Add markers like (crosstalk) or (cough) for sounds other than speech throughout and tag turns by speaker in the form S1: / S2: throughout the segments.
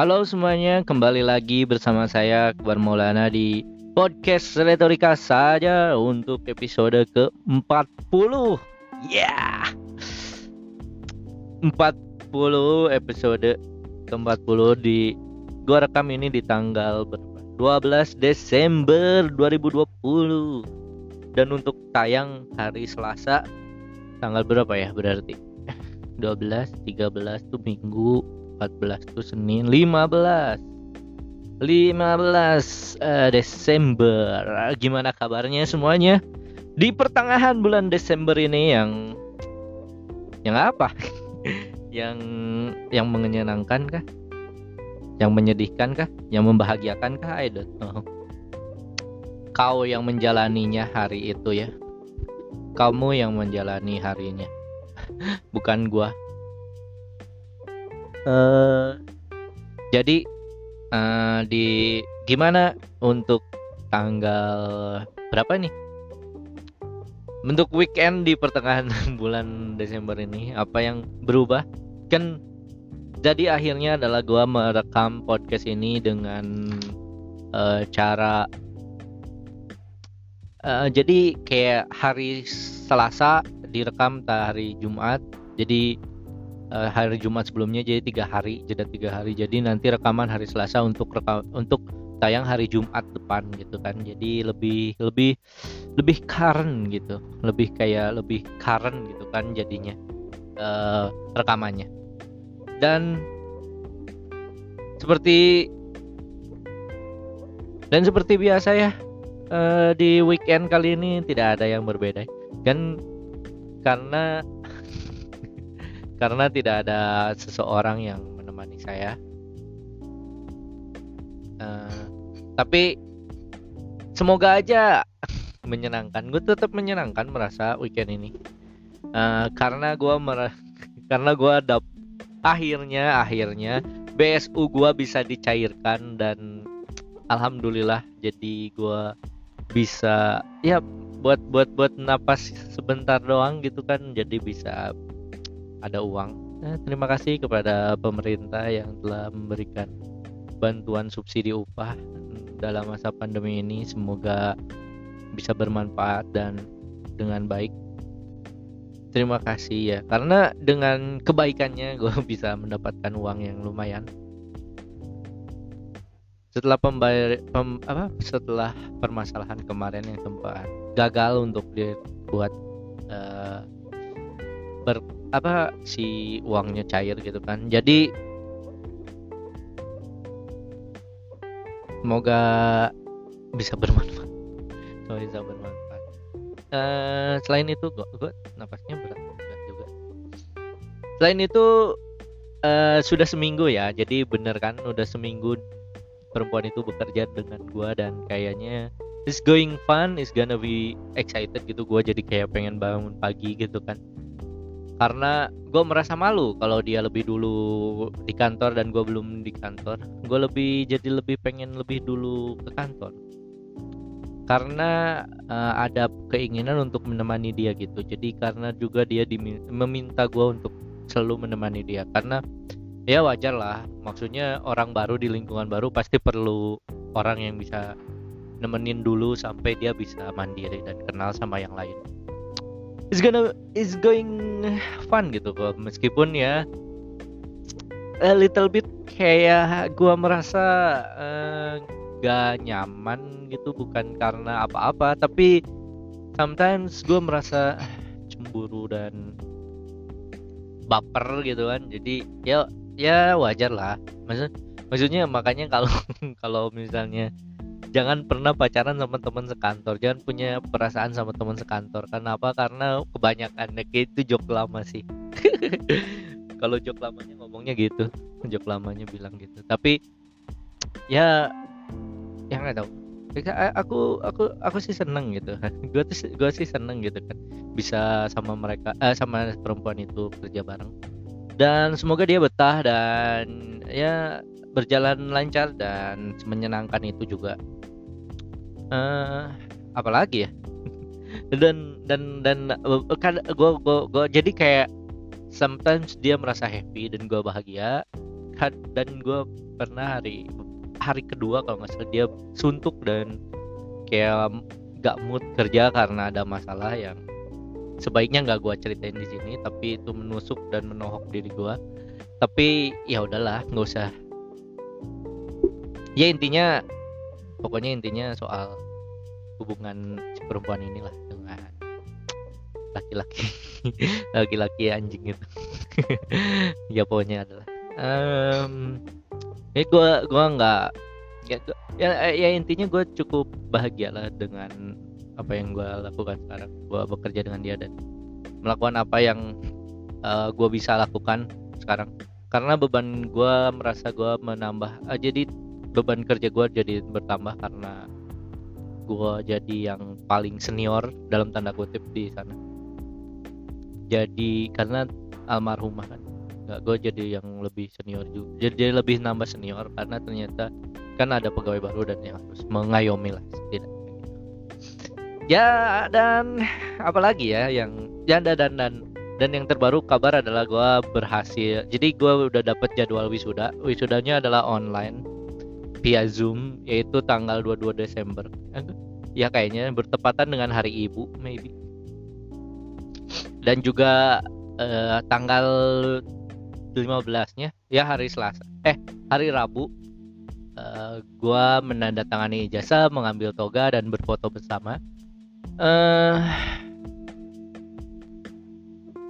S1: Halo semuanya, kembali lagi bersama saya Akbar Maulana di podcast Retorika saja untuk episode ke-40. Ya. Yeah. 40 episode ke-40 di gua rekam ini di tanggal berapa? 12 Desember 2020. Dan untuk tayang hari Selasa tanggal berapa ya berarti? (laughs) 12, 13 tuh Minggu, 14 tuh Senin, 15 15 uh, Desember. Gimana kabarnya semuanya? Di pertengahan bulan Desember ini yang yang apa? (laughs) yang yang menyenangkan kah? Yang menyedihkan kah? Yang membahagiakan kah? I don't know. Kau yang menjalaninya hari itu ya. Kamu yang menjalani harinya. (laughs) Bukan gua. Uh, jadi uh, di gimana untuk tanggal berapa nih? Untuk weekend di pertengahan (laughs) bulan Desember ini apa yang berubah? Kan jadi akhirnya adalah gua merekam podcast ini dengan uh, cara uh, jadi kayak hari Selasa direkam hari Jumat jadi uh, hari Jumat sebelumnya jadi tiga hari jeda tiga hari. Jadi nanti rekaman hari Selasa untuk rekam untuk tayang hari Jumat depan gitu kan. Jadi lebih lebih lebih current gitu. Lebih kayak lebih current gitu kan jadinya uh, rekamannya. Dan seperti dan seperti biasa ya uh, di weekend kali ini tidak ada yang berbeda. Kan karena karena tidak ada seseorang yang menemani saya. Uh, tapi semoga aja (laughs) menyenangkan. Gue tetap menyenangkan merasa weekend ini uh, karena gue mer (laughs) karena gue dap akhirnya akhirnya BSU gue bisa dicairkan dan alhamdulillah jadi gue bisa ya buat buat buat napas sebentar doang gitu kan jadi bisa ada uang. Nah, terima kasih kepada pemerintah yang telah memberikan bantuan subsidi upah dalam masa pandemi ini. Semoga bisa bermanfaat dan dengan baik. Terima kasih ya, karena dengan kebaikannya (laughs) gue bisa mendapatkan uang yang lumayan. Setelah pembayar pem, apa setelah permasalahan kemarin yang sempat gagal untuk dibuat uh, ber apa si uangnya cair gitu kan. Jadi semoga bisa bermanfaat. Semoga bisa bermanfaat. Uh, selain itu gua, gua napasnya berat, juga. Selain itu uh, sudah seminggu ya. Jadi bener kan udah seminggu perempuan itu bekerja dengan gua dan kayaknya it's going fun is gonna be excited gitu. Gua jadi kayak pengen bangun pagi gitu kan karena gue merasa malu kalau dia lebih dulu di kantor dan gue belum di kantor. Gue lebih jadi lebih pengen lebih dulu ke kantor. Karena uh, ada keinginan untuk menemani dia gitu. Jadi karena juga dia meminta gue untuk selalu menemani dia. Karena ya wajar lah. Maksudnya orang baru di lingkungan baru pasti perlu orang yang bisa nemenin dulu sampai dia bisa mandiri dan kenal sama yang lain it's gonna it's going fun gitu kok. Meskipun ya a little bit kayak gua merasa uh, gak nyaman gitu. Bukan karena apa-apa tapi sometimes gua merasa (sighs) cemburu dan baper gitu kan. Jadi ya ya wajar lah. Maksud maksudnya makanya kalau (laughs) kalau misalnya jangan pernah pacaran sama teman sekantor. Jangan punya perasaan sama teman sekantor. Kenapa? Karena kebanyakan itu jok lama sih. (laughs) Kalau jok lamanya ngomongnya gitu. Jok lamanya bilang gitu. Tapi ya yang nggak tahu. Aku aku aku sih seneng gitu. (laughs) Gue tuh gue sih seneng gitu kan. Bisa sama mereka eh, sama perempuan itu kerja bareng. Dan semoga dia betah dan ya berjalan lancar dan menyenangkan itu juga uh, apalagi ya? (laughs) Dan dan dan uh, kan gue gue gue jadi kayak sometimes dia merasa happy dan gue bahagia. Dan gue pernah hari hari kedua kalau nggak salah dia suntuk dan kayak gak mood kerja karena ada masalah yang sebaiknya nggak gue ceritain di sini tapi itu menusuk dan menohok diri gue tapi ya udahlah nggak usah. Ya intinya pokoknya intinya soal hubungan si perempuan inilah dengan laki-laki. (laughs) Laki-laki anjing itu. (laughs) Ya pokoknya adalah. Um, ya gue gua nggak ya, ya ya intinya gue cukup bahagia lah dengan apa yang gue lakukan sekarang. Gue bekerja dengan dia dan melakukan apa yang uh, eh, gue bisa lakukan sekarang. Karena beban gue merasa gue menambah uh, jadi beban kerja gue jadi bertambah karena gue jadi yang paling senior dalam tanda kutip di sana. Jadi karena almarhumah kan nggak gue jadi yang lebih senior juga jadi lebih nambah senior karena ternyata kan ada pegawai baru dan yang harus mengayomi lah tidak ya dan apalagi ya yang ya dan dan dan dan yang terbaru kabar adalah gue berhasil jadi gue udah dapet jadwal wisuda wisudanya adalah online via Zoom yaitu tanggal 22 Desember. Ya kayaknya bertepatan dengan hari Ibu maybe. Dan juga eh, tanggal 15-nya ya hari Selasa. Eh, hari Rabu eh, gua menandatangani ijazah, mengambil toga dan berfoto bersama. Eh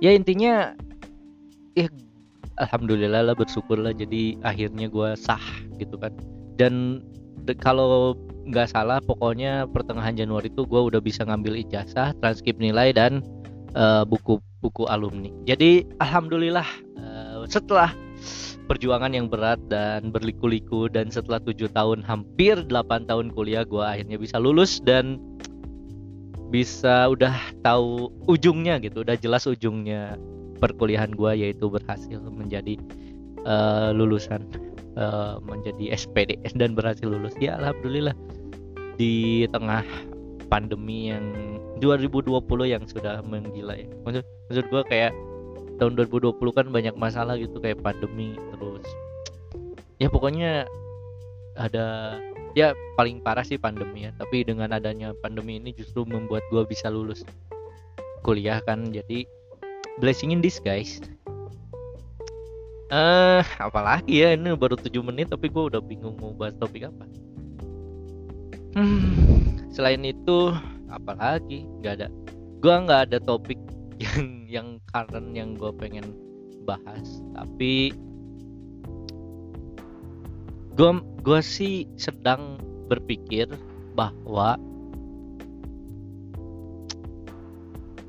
S1: ya intinya ya alhamdulillah lah bersyukur lah jadi akhirnya gue sah gitu kan dan kalau nggak salah pokoknya pertengahan Januari itu gue udah bisa ngambil ijazah transkrip nilai dan uh, buku buku alumni. Jadi alhamdulillah uh, setelah perjuangan yang berat dan berliku-liku dan setelah tujuh tahun hampir 8 tahun kuliah gue akhirnya bisa lulus dan bisa udah tahu ujungnya gitu udah jelas ujungnya perkuliahan gue yaitu berhasil menjadi uh, lulusan uh, menjadi SPD dan berhasil lulus. Ya alhamdulillah. Di tengah pandemi yang 2020 yang sudah menggila ya. Maksud maksud gue kayak tahun 2020 kan banyak masalah gitu kayak pandemi terus. Ya pokoknya ada ya paling parah sih pandemi ya. Tapi dengan adanya pandemi ini justru membuat gue bisa lulus kuliah kan. Jadi blessing in disguise eh apalagi ya ini baru 7 menit tapi gue udah bingung mau bahas topik apa. Hmm, selain itu apalagi? Nggak ada. Gue nggak ada topik (laughs) yang yang current yang gue pengen bahas tapi gue gue sih sedang berpikir bahwa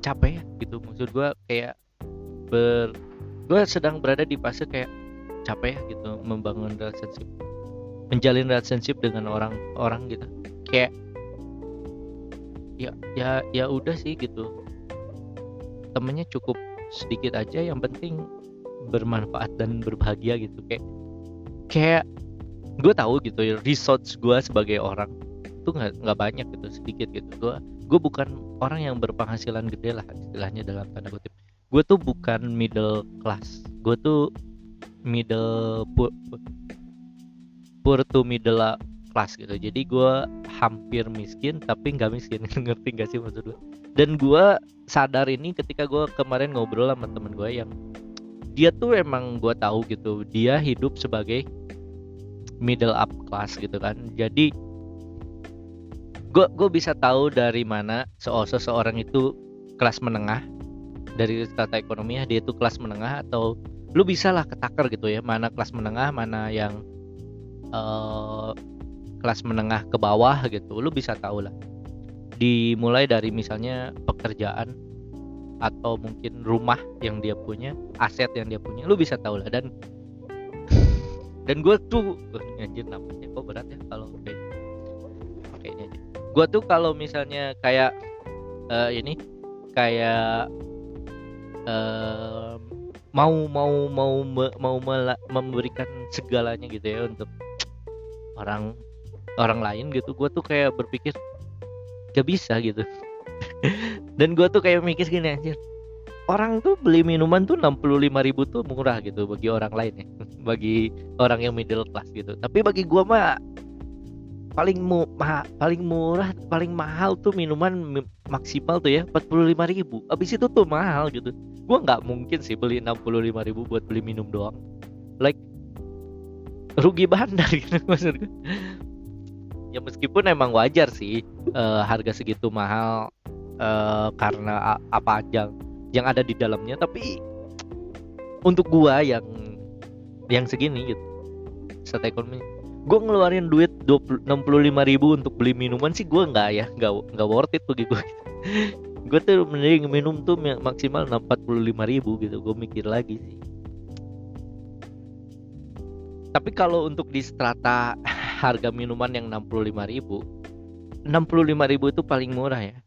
S1: capek ya gitu. Maksud gue kayak ber gue sedang berada di fase kayak capek gitu membangun relationship menjalin relationship dengan orang-orang gitu. Kayak ya ya ya udah sih gitu. Temennya cukup sedikit aja yang penting bermanfaat dan berbahagia gitu. Kayak kayak gue tahu gitu resource gue sebagai orang tuh nggak nggak banyak gitu sedikit gitu. Gue gue bukan orang yang berpenghasilan gede lah istilahnya dalam tanda kutip gue tuh bukan middle class. Gue tuh middle poor, poor to middle class gitu. Jadi gue hampir miskin tapi nggak miskin. (laughs) Ngerti gak sih maksud gue dan gue sadar ini ketika gue kemarin ngobrol sama temen gue yang dia tuh emang gue tahu gitu dia hidup sebagai middle up class gitu kan. Jadi gue gue bisa tahu dari mana seseorang itu kelas menengah dari tata ekonomi dia itu kelas menengah atau lu bisa lah ketakar gitu ya mana kelas menengah mana yang uh, kelas menengah ke bawah gitu lu bisa tahu lah. Dimulai dari misalnya pekerjaan atau mungkin rumah yang dia punya aset yang dia punya lu bisa tahu lah. Dan dan gue tuh uh, anjir namanya kok berat ya kalau kayak kayaknya gue tuh kalau misalnya kayak uh, ini kayak uh, mau mau mau mau memberikan segalanya gitu ya untuk orang orang lain gitu. Gue tuh kayak berpikir gak bisa gitu. (laughs) Dan gue tuh kayak mikir gini anjir. Orang tuh beli minuman tuh 65 ribu tuh murah gitu bagi orang lain ya. (laughs) Bagi orang yang middle class gitu. Tapi bagi gua mah paling mu ma paling murah paling mahal tuh minuman maksimal tuh ya 45 ribu. Abis itu tuh mahal gitu. Gua nggak mungkin sih beli 65 ribu buat beli minum doang. Like rugi bandar (laughs) gitu maksud gue ya meskipun emang wajar sih uh, harga segitu mahal uh, karena apa aja yang ada di dalamnya tapi untuk gua yang yang segini gitu set gue ngeluarin duit 20, 65 ribu untuk beli minuman sih gue nggak ya nggak nggak worth it bagi gue (laughs) gue tuh mending minum tuh maksimal 45 ribu gitu gue mikir lagi sih. Tapi kalau untuk di strata (laughs) harga minuman yang 65 ribu 65 ribu itu paling murah ya.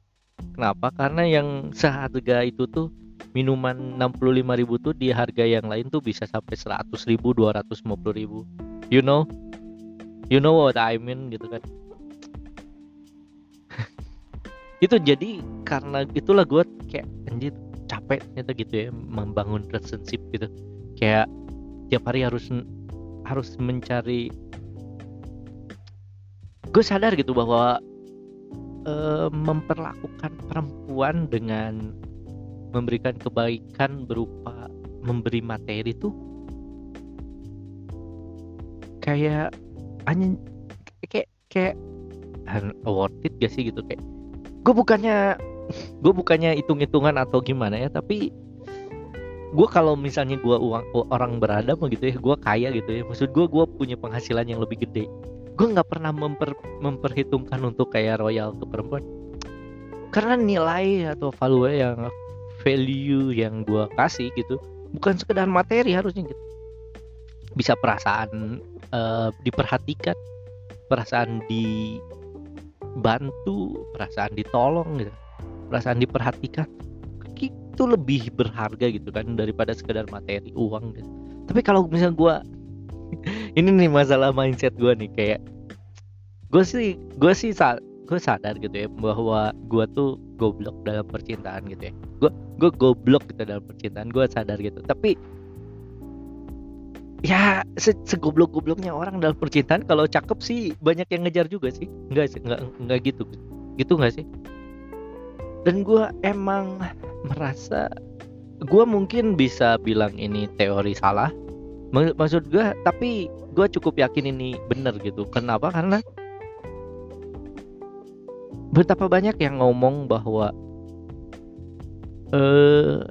S1: Kenapa? Karena yang seharga itu tuh minuman 65 ribu tuh di harga yang lain tuh bisa sampai 100 ribu 250 ribu. You know you know what I mean gitu kan. (laughs) Itu jadi karena itulah gue kayak anjir capek ternyata gitu ya membangun relationship gitu. Kayak tiap hari harus harus mencari gue sadar gitu bahwa uh, memperlakukan perempuan dengan memberikan kebaikan berupa memberi materi tuh kayak hanya kayak kayak worth it gak sih gitu? Kayak gue bukannya gue bukannya hitung-hitungan atau gimana ya tapi gue kalau misalnya gue uang orang berada gitu ya gue kaya gitu ya. Maksud gue gue punya penghasilan yang lebih gede. Gue nggak pernah memper, memperhitungkan untuk kayak royal ke perempuan. Karena nilai atau value yang value yang gue kasih gitu bukan sekedar materi harusnya gitu. Bisa perasaan uh, diperhatikan. Perasaan dibantu perasaan ditolong gitu. Perasaan diperhatikan. Itu lebih berharga gitu kan daripada sekedar materi uang gitu. Tapi kalau misalnya gue (laughs) ini nih masalah mindset gue nih kayak gue sih gue sih saat gue sadar gitu ya bahwa gue tuh goblok dalam percintaan gitu ya. Gue gue goblok gitu dalam percintaan gue sadar gitu. Tapi ya se segoblok-gobloknya orang dalam percintaan kalau cakep sih banyak yang ngejar juga sih. Enggak sih enggak enggak gitu. Gitu enggak sih? Dan gue emang merasa gue mungkin bisa bilang ini teori salah. Maksud gue tapi gue cukup yakin ini bener gitu. Kenapa? Karena betapa banyak yang ngomong bahwa eh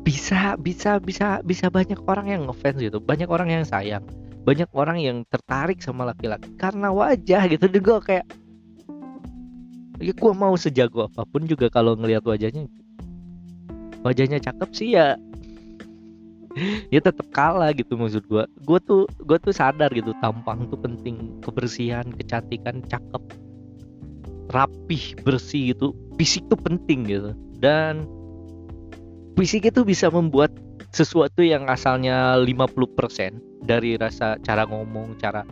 S1: bisa bisa bisa bisa banyak orang yang ngefans gitu. Banyak orang yang sayang. Banyak orang yang tertarik sama laki-laki. Karena wajah gitu. Dan gue kayak ya gue mau sejago apa pun juga kalau ngelihat wajahnya. Wajahnya cakep sih ya. (laughs) Ya tetap kalah gitu maksud gue gue tuh gue tuh sadar gitu tampang tuh penting. Kebersihan kecantikan cakep. Rapih bersih gitu. Fisik tuh penting gitu. Dan fisik itu bisa membuat sesuatu yang asalnya 50% dari rasa cara ngomong, cara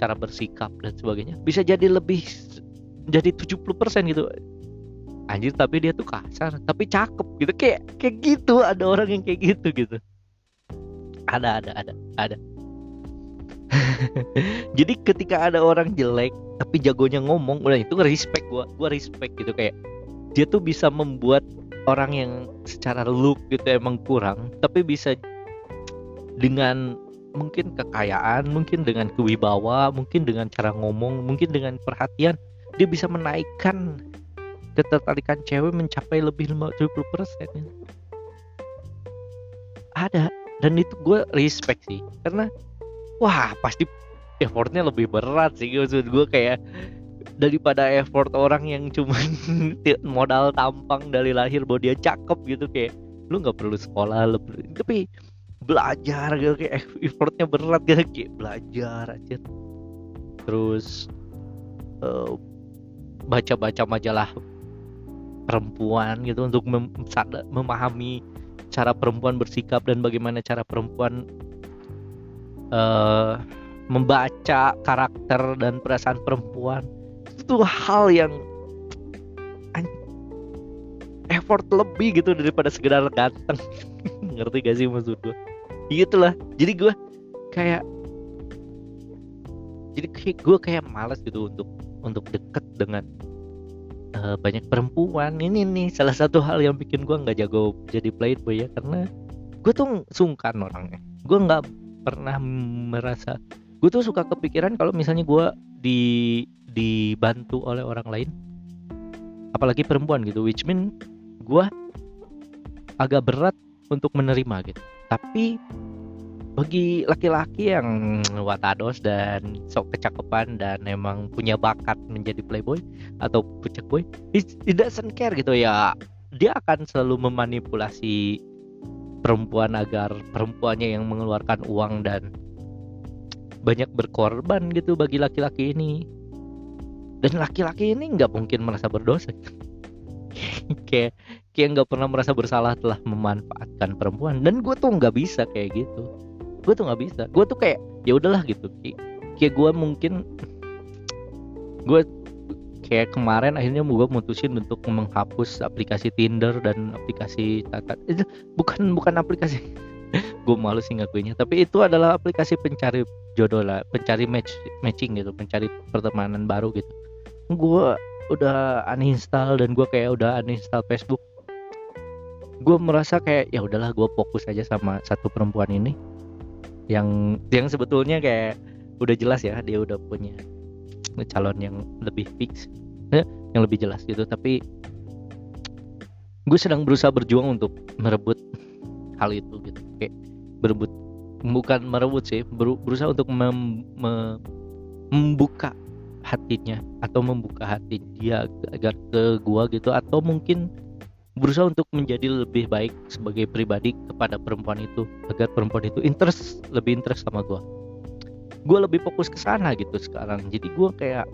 S1: cara bersikap dan sebagainya bisa jadi lebih jadi 70% gitu. Anjir tapi dia tuh kasar, tapi cakep gitu. Kayak kayak gitu ada orang yang kayak gitu gitu. Ada ada ada ada. (laughs) jadi ketika ada orang jelek tapi jagonya ngomong udah itu respect gua gua respect gitu kayak dia tuh bisa membuat orang yang secara look gitu emang kurang tapi bisa dengan mungkin kekayaan mungkin dengan kewibawa mungkin dengan cara ngomong mungkin dengan perhatian dia bisa menaikkan ketertarikan cewek mencapai lebih 50% ya. ada dan itu gue respect sih karena wah pasti effortnya lebih berat sih maksud gue kayak daripada effort orang yang cuma (laughs) modal tampang dari lahir bahwa dia cakep gitu kayak lu nggak perlu sekolah lebih tapi belajar gitu kayak effortnya berat gitu kayak belajar aja. Terus uh, baca-baca majalah perempuan gitu untuk mem memahami cara perempuan bersikap dan bagaimana cara perempuan uh, membaca karakter dan perasaan perempuan itu hal yang effort lebih gitu daripada sekedar ganteng. (laughs) Ngerti gak sih maksud gue gitulah. Jadi gue kayak jadi kayak gue kayak malas gitu untuk untuk deket dengan uh, banyak perempuan. Ini nih salah satu hal yang bikin gue nggak jago jadi playboy ya karena gue tuh sungkan orangnya. Gue nggak pernah merasa gue tuh suka kepikiran kalau misalnya gue di dibantu oleh orang lain apalagi perempuan gitu which mean gue agak berat untuk menerima gitu. Tapi bagi laki-laki yang watados dan sok kecakepan dan emang punya bakat menjadi playboy atau pucak boy doesn't care gitu ya. Dia akan selalu memanipulasi perempuan agar perempuannya yang mengeluarkan uang dan banyak berkorban gitu bagi laki-laki ini dan laki-laki ini nggak mungkin merasa berdosa. (laughs) Kayak kayak nggak pernah merasa bersalah telah memanfaatkan perempuan. Dan gue tuh nggak bisa kayak gitu. Gue tuh nggak bisa. Gue tuh kayak ya udahlah gitu. Kayak gue mungkin (tsk) gue kayak kemarin akhirnya gue mutusin untuk menghapus aplikasi Tinder dan aplikasi Tata. Itu bukan bukan aplikasi. (laughs) Gue malu sih ngakuinya tapi itu adalah aplikasi pencari jodoh lah. Pencari match matching gitu. Pencari pertemanan baru gitu gue udah uninstall dan gue kayak udah uninstall Facebook. Gue merasa kayak ya udahlah gue fokus aja sama satu perempuan ini. Yang yang sebetulnya kayak udah jelas ya dia udah punya calon yang lebih fix eh, yang lebih jelas gitu. Tapi gue sedang berusaha berjuang untuk merebut hal itu gitu. Kayak berebut bukan merebut sih ber, berusaha untuk mem, me, membuka hatinya atau membuka hati dia agar ke gua gitu atau mungkin berusaha untuk menjadi lebih baik sebagai pribadi kepada perempuan itu agar perempuan itu interest lebih interest sama gue gue lebih fokus ke sana gitu sekarang. Jadi gue kayak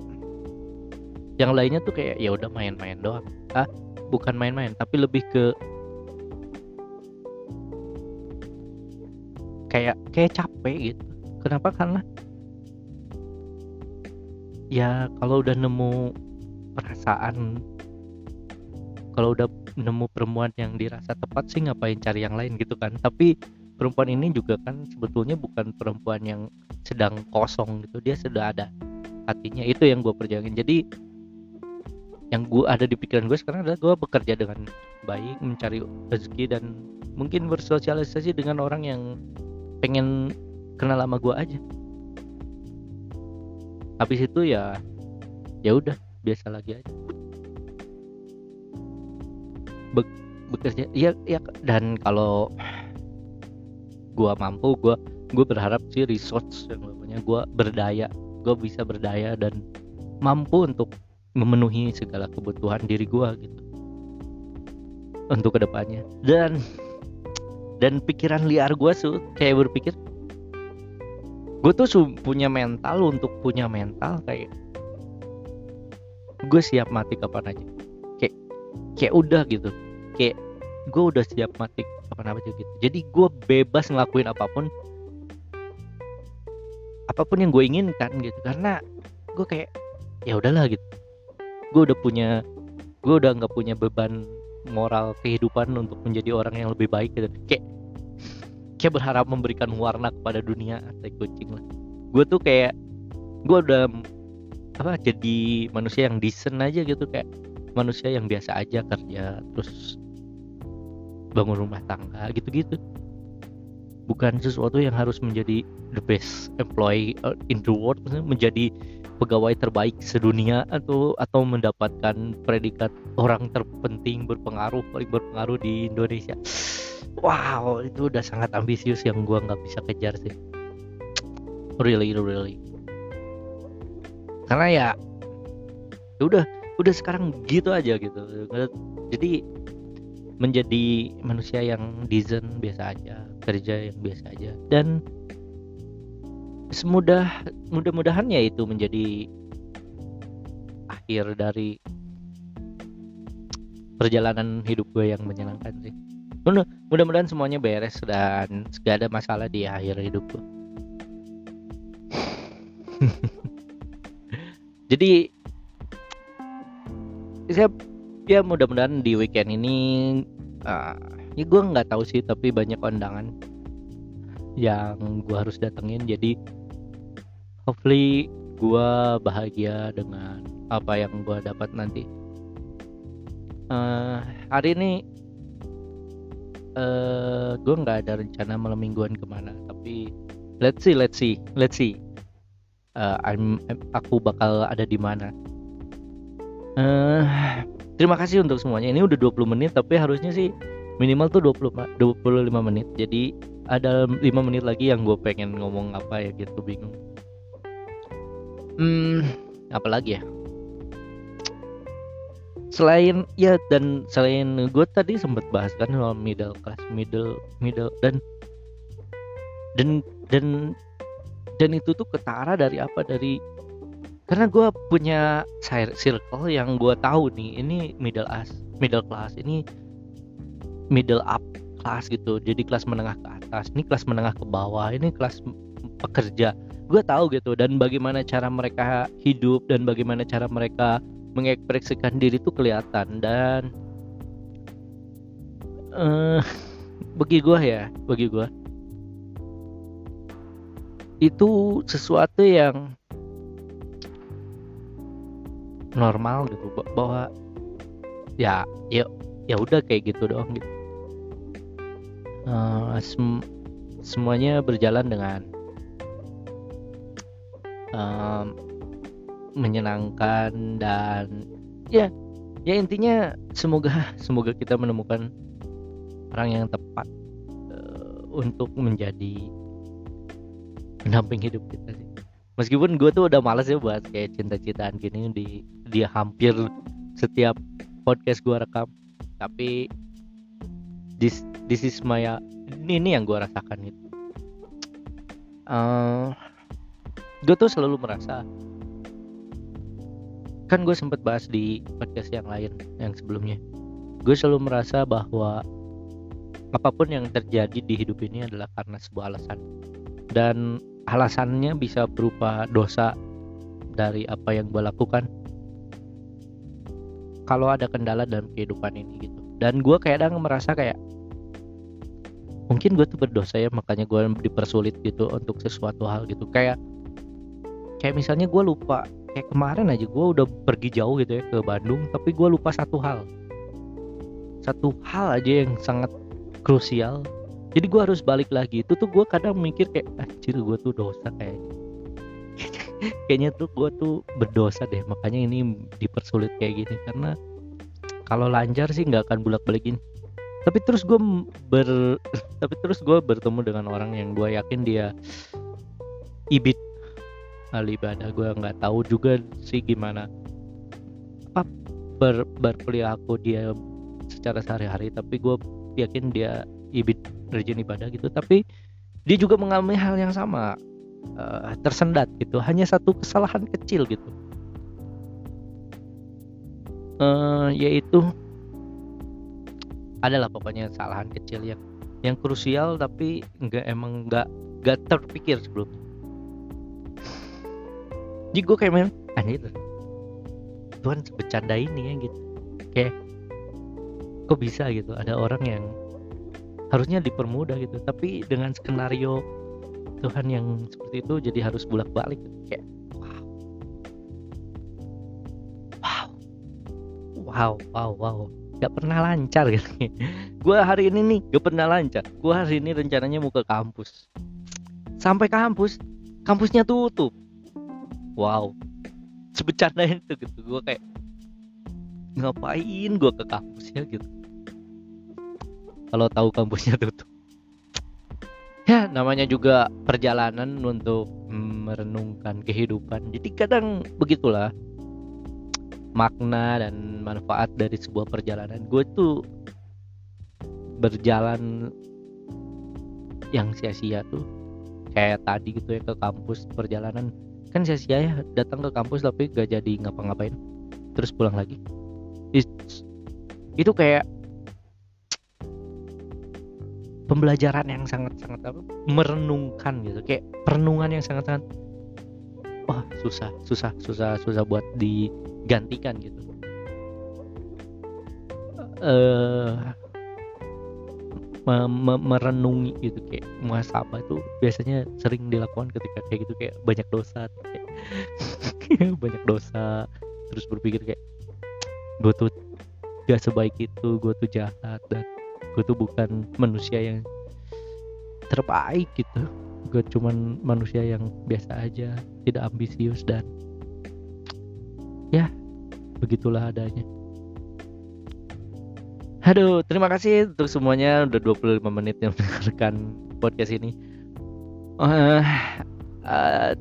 S1: yang lainnya tuh kayak ya udah main-main doang. Ah bukan main-main tapi lebih ke kayak kayak capek gitu. Kenapa? Karena ya kalau udah nemu perasaan kalau udah nemu perempuan yang dirasa tepat sih ngapain cari yang lain gitu kan. Tapi perempuan ini juga kan sebetulnya bukan perempuan yang sedang kosong gitu dia sudah ada hatinya. Itu yang gue perjuangin. Jadi yang gue ada di pikiran gue sekarang adalah gue bekerja dengan baik mencari rezeki dan mungkin bersosialisasi dengan orang yang pengen kenal lama gue aja habis itu ya ya udah biasa lagi aja. Be bekerja ya ya dan kalau gua mampu gua gue berharap sih resource yang namanya gua berdaya gue bisa berdaya dan mampu untuk memenuhi segala kebutuhan diri gua gitu. Untuk ke depannya. Dan dan pikiran liar gue tuh kayak berpikir gue tuh punya mental untuk punya mental kayak gue siap mati kapan aja. Kayak udah gitu. Kayak gue udah siap mati apa apa gitu. Jadi gue bebas ngelakuin apa pun. Apa pun yang gue inginkan gitu. Karena gue kayak ya udahlah gitu. Gue udah punya gue udah nggak punya beban moral kehidupan untuk menjadi orang yang lebih baik gitu. Kayak kayak berharap memberikan warna kepada dunia atau kucing lah. Gue tuh kayak gue udah apa jadi manusia yang decent aja gitu kayak manusia yang biasa aja kerja terus bangun rumah tangga gitu-gitu. Bukan sesuatu yang harus menjadi the best employee uh, in the world menjadi pegawai terbaik sedunia atau atau mendapatkan predikat orang terpenting berpengaruh paling berpengaruh di Indonesia wow itu udah sangat ambisius yang gua nggak bisa kejar sih. Really really. Karena ya, ya udah udah sekarang gitu aja gitu. Jadi menjadi manusia yang decent biasa aja kerja yang biasa aja. Dan semudah mudah-mudahan ya itu menjadi akhir dari perjalanan hidup gue yang menyenangkan sih mudah-mudahan semuanya beres dan gak ada masalah di akhir hidup gue (laughs) jadi saya ya mudah-mudahan di weekend ini uh, ya gue nggak tahu sih tapi banyak undangan yang gue harus datengin. Jadi hopefully gue bahagia dengan apa yang gue dapat nanti. Uh, hari ini uh, gue nggak ada rencana malam mingguan ke mana tapi let's see let's see let's see. Uh, I'm, aku bakal ada di mana. Uh, terima kasih untuk semuanya. Ini udah 20 menit tapi harusnya sih minimal tuh 20 25 menit. Jadi ada 5 menit lagi yang gue pengen ngomong apa ya gitu bingung. Hmm apa lagi ya selain ya dan selain gue tadi sempat bahas kan soal middle class middle middle dan dan dan dan itu tuh ketara dari apa? Dari karena gue punya circle yang gue tahu nih ini middle class middle class ini middle up kelas gitu. Jadi kelas menengah ke atas ini kelas menengah ke bawah ini kelas pekerja. Gue tahu gitu dan bagaimana cara mereka hidup dan bagaimana cara mereka mengekspresikan diri itu kelihatan dan uh, (laughs) bagi gue ya bagi gue itu sesuatu yang normal gitu bahwa ya ya ya udah kayak gitu doang gitu. Uh, sem semuanya berjalan dengan um, menyenangkan dan ya. ya intinya semoga semoga kita menemukan orang yang tepat uh, untuk menjadi pendamping hidup kita sih. Meskipun gue tuh udah males ya buat kayak cinta-cintaan gini di dia hampir setiap podcast gue rekam. Tapi this this is my ini, ini yang gue rasakan itu uh, gue tuh selalu merasa kan gue sempat bahas di podcast yang lain yang sebelumnya. Gue selalu merasa bahwa apa pun yang terjadi di hidup ini adalah karena sebuah alasan. Dan alasannya bisa berupa dosa dari apa yang gue lakukan. Kalau ada kendala dalam kehidupan ini gitu. Dan gue kadang merasa kayak mungkin gue tuh berdosa ya makanya gue dipersulit gitu untuk sesuatu hal gitu. Kayak kayak misalnya gue lupa kayak kemarin aja gue udah pergi jauh gitu ya ke Bandung tapi gue lupa satu hal. Satu hal aja yang sangat krusial. Jadi gue harus balik lagi itu tuh gue kadang mikir kayak anjir gue tuh dosa kayak (laughs) kayaknya tuh gue tuh berdosa deh makanya ini dipersulit kayak gini. Karena kalau lancar sih nggak akan bulak balikin tapi terus gue ber (laughs) tapi terus gue bertemu dengan orang yang gue yakin dia ibit ahli ibadah gue nggak tahu juga sih gimana apa? Ber berperilaku dia secara sehari-hari tapi gue yakin dia ibit rajin ibadah gitu. Tapi dia juga mengalami hal yang sama uh, tersendat gitu. Hanya satu kesalahan kecil gitu. Uh, yaitu adalah pokoknya kesalahan kecil yang yang krusial tapi nggak emang nggak nggak terpikir sebelum jadi gue kayak main anjir Tuhan bercanda ini ya gitu. Kayak kok bisa gitu. Ada orang yang harusnya dipermudah gitu. Tapi dengan skenario Tuhan yang seperti itu jadi harus bolak balik gitu. kayak wow. Wow wow wow. Wow gak pernah lancar gitu. Gue hari ini nih gak pernah lancar. Gue hari ini rencananya mau ke kampus. Sampai kampus kampusnya tutup wow. Sebecanda itu gitu. Gue kayak ngapain gue ke kampusnya? gitu. Kalau tahu kampusnya tutup ya namanya juga perjalanan untuk merenungkan kehidupan. Jadi kadang begitulah makna dan manfaat dari sebuah perjalanan. Gue tuh berjalan yang sia-sia tuh. Kayak tadi gitu ya ke kampus perjalanan kan sia-sia ya datang ke kampus tapi gak jadi ngapa-ngapain. Terus pulang lagi. Itu kayak pembelajaran yang sangat-sangat apa merenungkan gitu. Kayak perenungan yang sangat-sangat wah susah susah susah susah buat di gantikan gitu. Uh, merenungi gitu kayak muasabah itu biasanya sering dilakukan ketika kayak gitu kayak banyak dosa kayak (laughs) banyak dosa terus berpikir kayak gue tuh gak sebaik itu gue tuh jahat dan gue tuh bukan manusia yang terbaik gitu. Gue cuman manusia yang biasa aja tidak ambisius dan ya begitulah adanya Aduh, terima kasih untuk semuanya udah 25 menit yang (laughs) mendengarkan podcast ini. Uh, uh,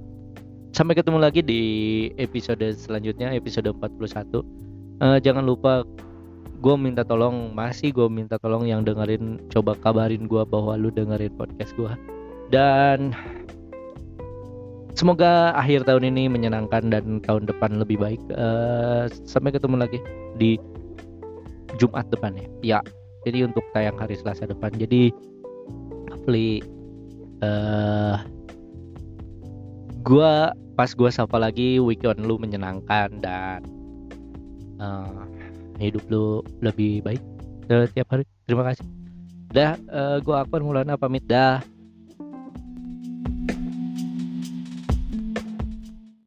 S1: sampai ketemu lagi di episode selanjutnya, episode 41. Uh, eh, jangan lupa gue minta tolong, masih gue minta tolong yang dengerin, coba kabarin gue bahwa lu dengerin podcast gue. Dan semoga akhir tahun ini menyenangkan dan tahun depan lebih baik. Uh, sampai ketemu lagi di Jumat depan ya. Ya. Jadi untuk tayang hari Selasa depan. Jadi hopefully uh, gua pas gua sapa lagi weekend lu menyenangkan dan uh, hidup lu lebih baik setiap hari. Terima kasih. Dah, uh, gua Akbar Mulana pamit dah.